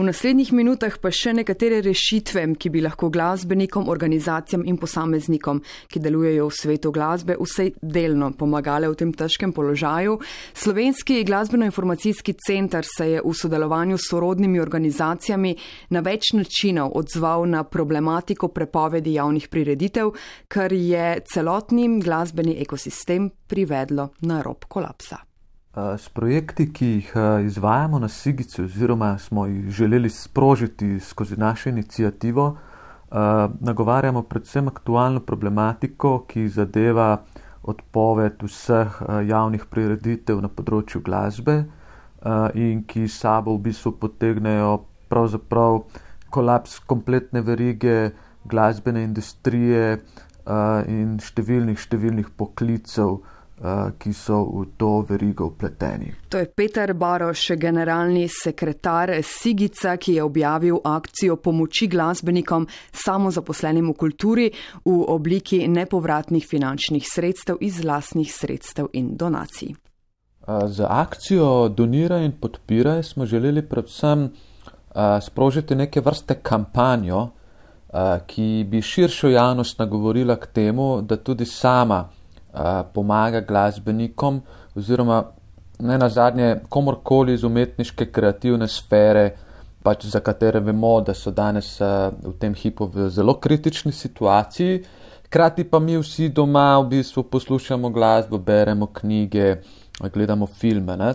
V naslednjih minutah pa še nekatere rešitve, ki bi lahko glasbenikom, organizacijam in posameznikom, ki delujejo v svetu glasbe, vsej delno pomagale v tem težkem položaju. Slovenski glasbeno-informacijski center se je v sodelovanju s sorodnimi organizacijami na več načinov odzval na problematiko prepovedi javnih prireditev, kar je celotni glasbeni ekosistem privedlo na rob kolapsa. S projekti, ki jih izvajamo na Sigici, oziroma smo jih želeli sprožiti skozi našo inicijativo, nagovarjamo predvsem aktualno problematiko, ki zadeva odpoved vseh javnih prireditev na področju glasbe in ki sabo v bistvu potegnejo pravzaprav kolaps kompletne verige glasbene industrije in številnih, številnih poklicev. Eh, ki so v to verigo upleteni. To je Peter Baroš, generalni sekretar Sigica, ki je objavil akcijo pomoči glasbenikom samozaposlenim v kulturi v obliki nepovratnih finančnih sredstev iz lasnih sredstev in donacij. Eh, za akcijo Doniraj in podpiraj smo želeli predvsem eh, sprožiti neke vrste kampanjo, ki bi širšo javnost nagovorila k temu, da tudi sama pomaga glasbenikom, oziroma ne na zadnje komorkoli iz umetniške kreativne sfere, pač za katere vemo, da so danes v tem hipu v zelo kritični situaciji. Hkrati pa mi vsi doma v bistvu poslušamo glasbo, beremo knjige, gledamo filme. Ne?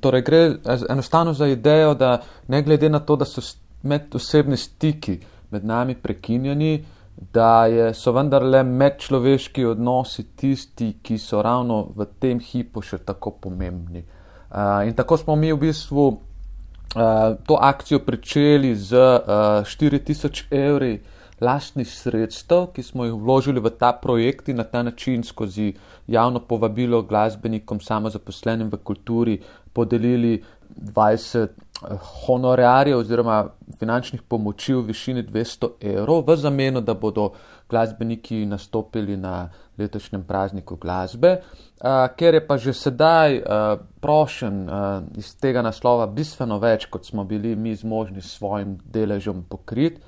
Torej, gre enostavno za idejo, da ne glede na to, da so med osebni stiki med nami prekinjeni, da je, so vendarle medčloveški odnosi tisti, ki so ravno v tem hipu še tako pomembni. Uh, in tako smo mi v bistvu uh, to akcijo pričeli z uh, 4000 evri lastnih sredstev, ki smo jih vložili v ta projekt in na ta način skozi javno povabilo glasbenikom, samozaposlenim v kulturi, podelili 20 eh, honorarjev oziroma finančnih pomoči v višini 200 evrov v zameno, da bodo glasbeniki nastopili na letošnjem prazniku glasbe, uh, ker je pa že sedaj uh, prošen uh, iz tega naslova bistveno več, kot smo bili mi zmožni s svojim deležem pokrit.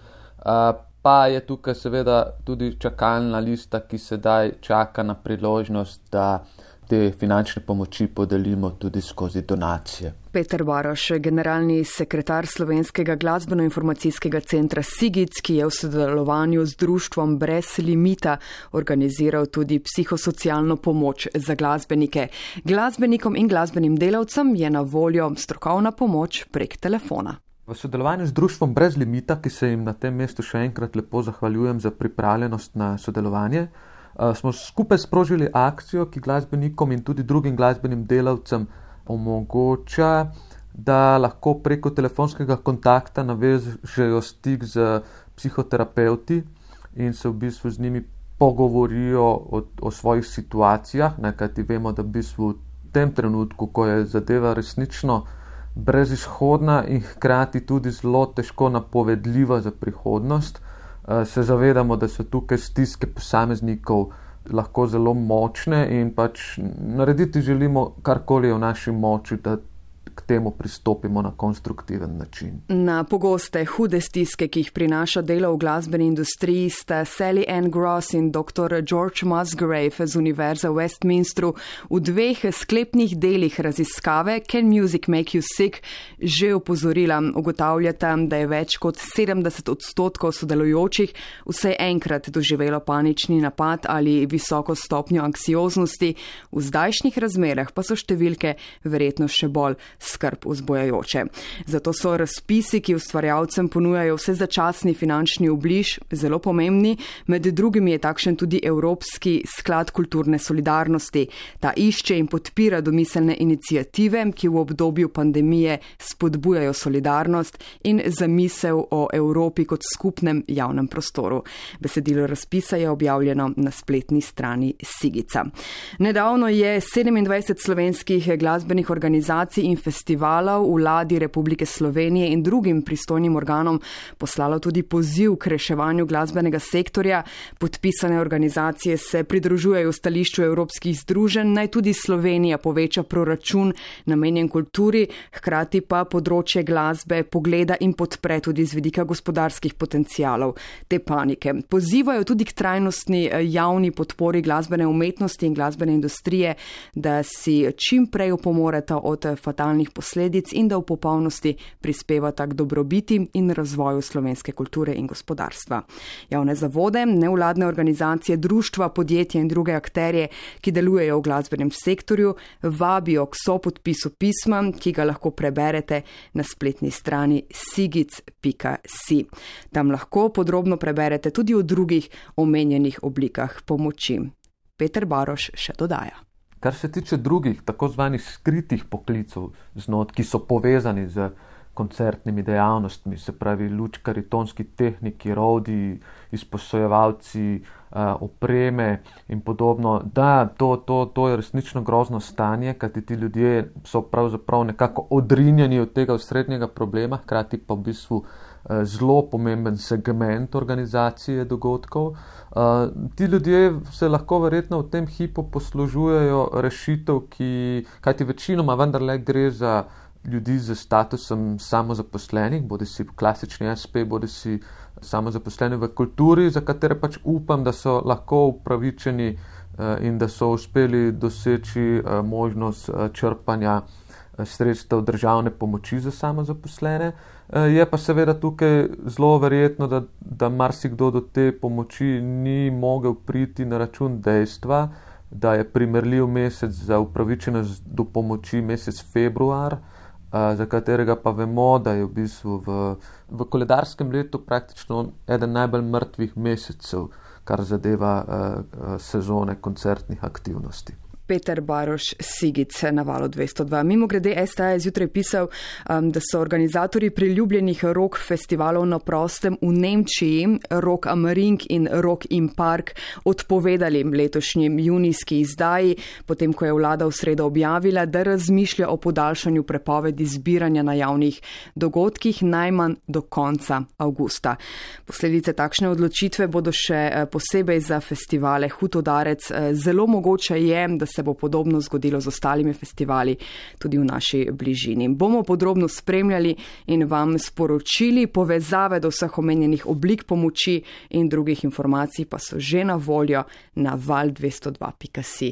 Uh, Pa je tukaj seveda tudi čakalna lista, ki sedaj čaka na priložnost, da te finančne pomoči podelimo tudi skozi donacije. Peter Baroš, generalni sekretar Slovenskega glasbeno-informacijskega centra Sigic, ki je v sodelovanju z društvom Brez limita organiziral tudi psihosocialno pomoč za glasbenike. Glasbenikom in glasbenim delavcem je na voljo strokovna pomoč prek telefona. V sodelovanju z društvom Brez limita, ki se jim na tem mestu še enkrat lepo zahvaljujem za pripravljenost na sodelovanje, Eh, smo skupaj sprožili akcijo, ki glasbenikom in tudi drugim glasbenim delavcem omogoča, da lahko preko telefonskega kontakta navežejo stik z psihoterapeuti in se v bistvu z njimi pogovorijo o, o svojih situacijah, kajti vemo, da v bistvu v tem trenutku, ko je zadeva resnično brezizhodna in hkrati tudi zelo težko napovedljiva za prihodnost, Eh, se zavedamo, da so tukaj stiske posameznikov lahko zelo močne in pač narediti želimo karkoli v naši moči, da k temu pristopimo na konstruktiven način. Na pogoste hude stiske, ki jih prinaša delo v glasbeni industriji, sta Sally Ann Gross in dr. George Musgrave z Univerze v Westminstru v dveh sklepnih delih raziskave Can Music Make You Sick že upozorila. Ugotavljata, da je več kot 70 odstotkov sodelujočih vse enkrat doživelo panični napad ali visoko stopnjo anksioznosti, v zdajšnjih razmerah pa so številke verjetno še bolj skrb vzbojajoče. Zato so razpisi, ki ustvarjalcem ponujajo vse začasni finančni obliž, zelo pomembni. Med drugimi je takšen tudi Evropski sklad kulturne solidarnosti. Ta išče in podpira domiselne inicijative, ki v obdobju pandemije spodbujajo solidarnost in zamisel o Evropi kot skupnem javnem prostoru. Besedilo razpisa je objavljeno na spletni strani Sigica. Nedavno je 27 slovenskih glasbenih organizacij in festivalov vladi Republike Slovenije in drugim pristojnim organom poslalo tudi poziv k reševanju glasbenega sektorja. Podpisane organizacije se pridružujejo stališču evropskih združenj, naj tudi Slovenija poveča proračun namenjen kulturi, hkrati pa področje glasbe pogleda in podpre tudi z vidika gospodarskih potencijalov te panike. Pozivajo tudi k trajnostni eh, javni podpori glasbene umetnosti in glasbene industrije, da si čim prej opomoreta od eh, fatalnih posledic in da v popolnosti prispevata k dobrobiti in razvoju slovenske kulture in gospodarstva. Javne zavode, nevladne organizacije, društva, podjetja in druge akterje, ki delujejo v glasbenem sektorju, vabijo k sopodpisu pisma, ki ga lahko preberete na spletni strani sigic.si. Tam lahko podrobno preberete tudi o drugih omenjenih oblikah pomoči. Peter Baroš še dodaja. Kar se tiče drugih, tako zvanih skritih poklicov, znot, ki so povezani z koncertnimi dejavnostmi, se pravi lučkari, tonski tehniki, rodi, izposojevalci, uh, opreme in podobno, da to, to, to je resnično grozno stanje, kajti ti ljudje so pravzaprav nekako odrinjeni od tega osrednjega problema, hkrati pa v bistvu Eh, zelo pomemben segment organizacije dogodkov. Uh, ti ljudje se lahko verjetno v tem hipu poslužujejo rešitev, ki, kajti večinoma vendarle gre za ljudi z statusom samozaposlenih, bodi si klasični SP, bodi si samozaposleni v kulturi, za katere pač upam, da so lahko upravičeni uh, in da so uspeli doseči možnost črpanja sredstev državne pomoči za samozaposlene. Eh, je pa seveda tukaj zelo verjetno, da, da marsikdo do te pomoči ni mogel priti na račun dejstva, da je primerljiv mesec za upravičenost do pomoči mesec februar, eh, za katerega pa vemo, da je v bistvu v, v koledarskem letu praktično eden najbolj mrtvih mesecev, kar zadeva uh, sezone koncertnih aktivnosti. Peter Baroš Sigic na valu 202. Mimo grede STA je zjutraj pisal, um, da so organizatori priljubljenih rok festivalov na prostem v Nemčiji, Rock Amaring in Rock in Park, odpovedali letošnjim junijski izdaji, potem ko je vlada v sredo objavila, da razmišlja o podaljšanju prepovedi zbiranja na javnih dogodkih najmanj do konca avgusta. Posledice takšne odločitve bodo še eh, posebej za festivale Hutodarec. Eh, zelo mogoče je, da se bo podobno zgodilo z ostalimi festivali tudi v naši bližini. Bomo podrobno spremljali in vam sporočili povezave do vseh omenjenih oblik pomoči in drugih informacij pa so že na voljo na val202.si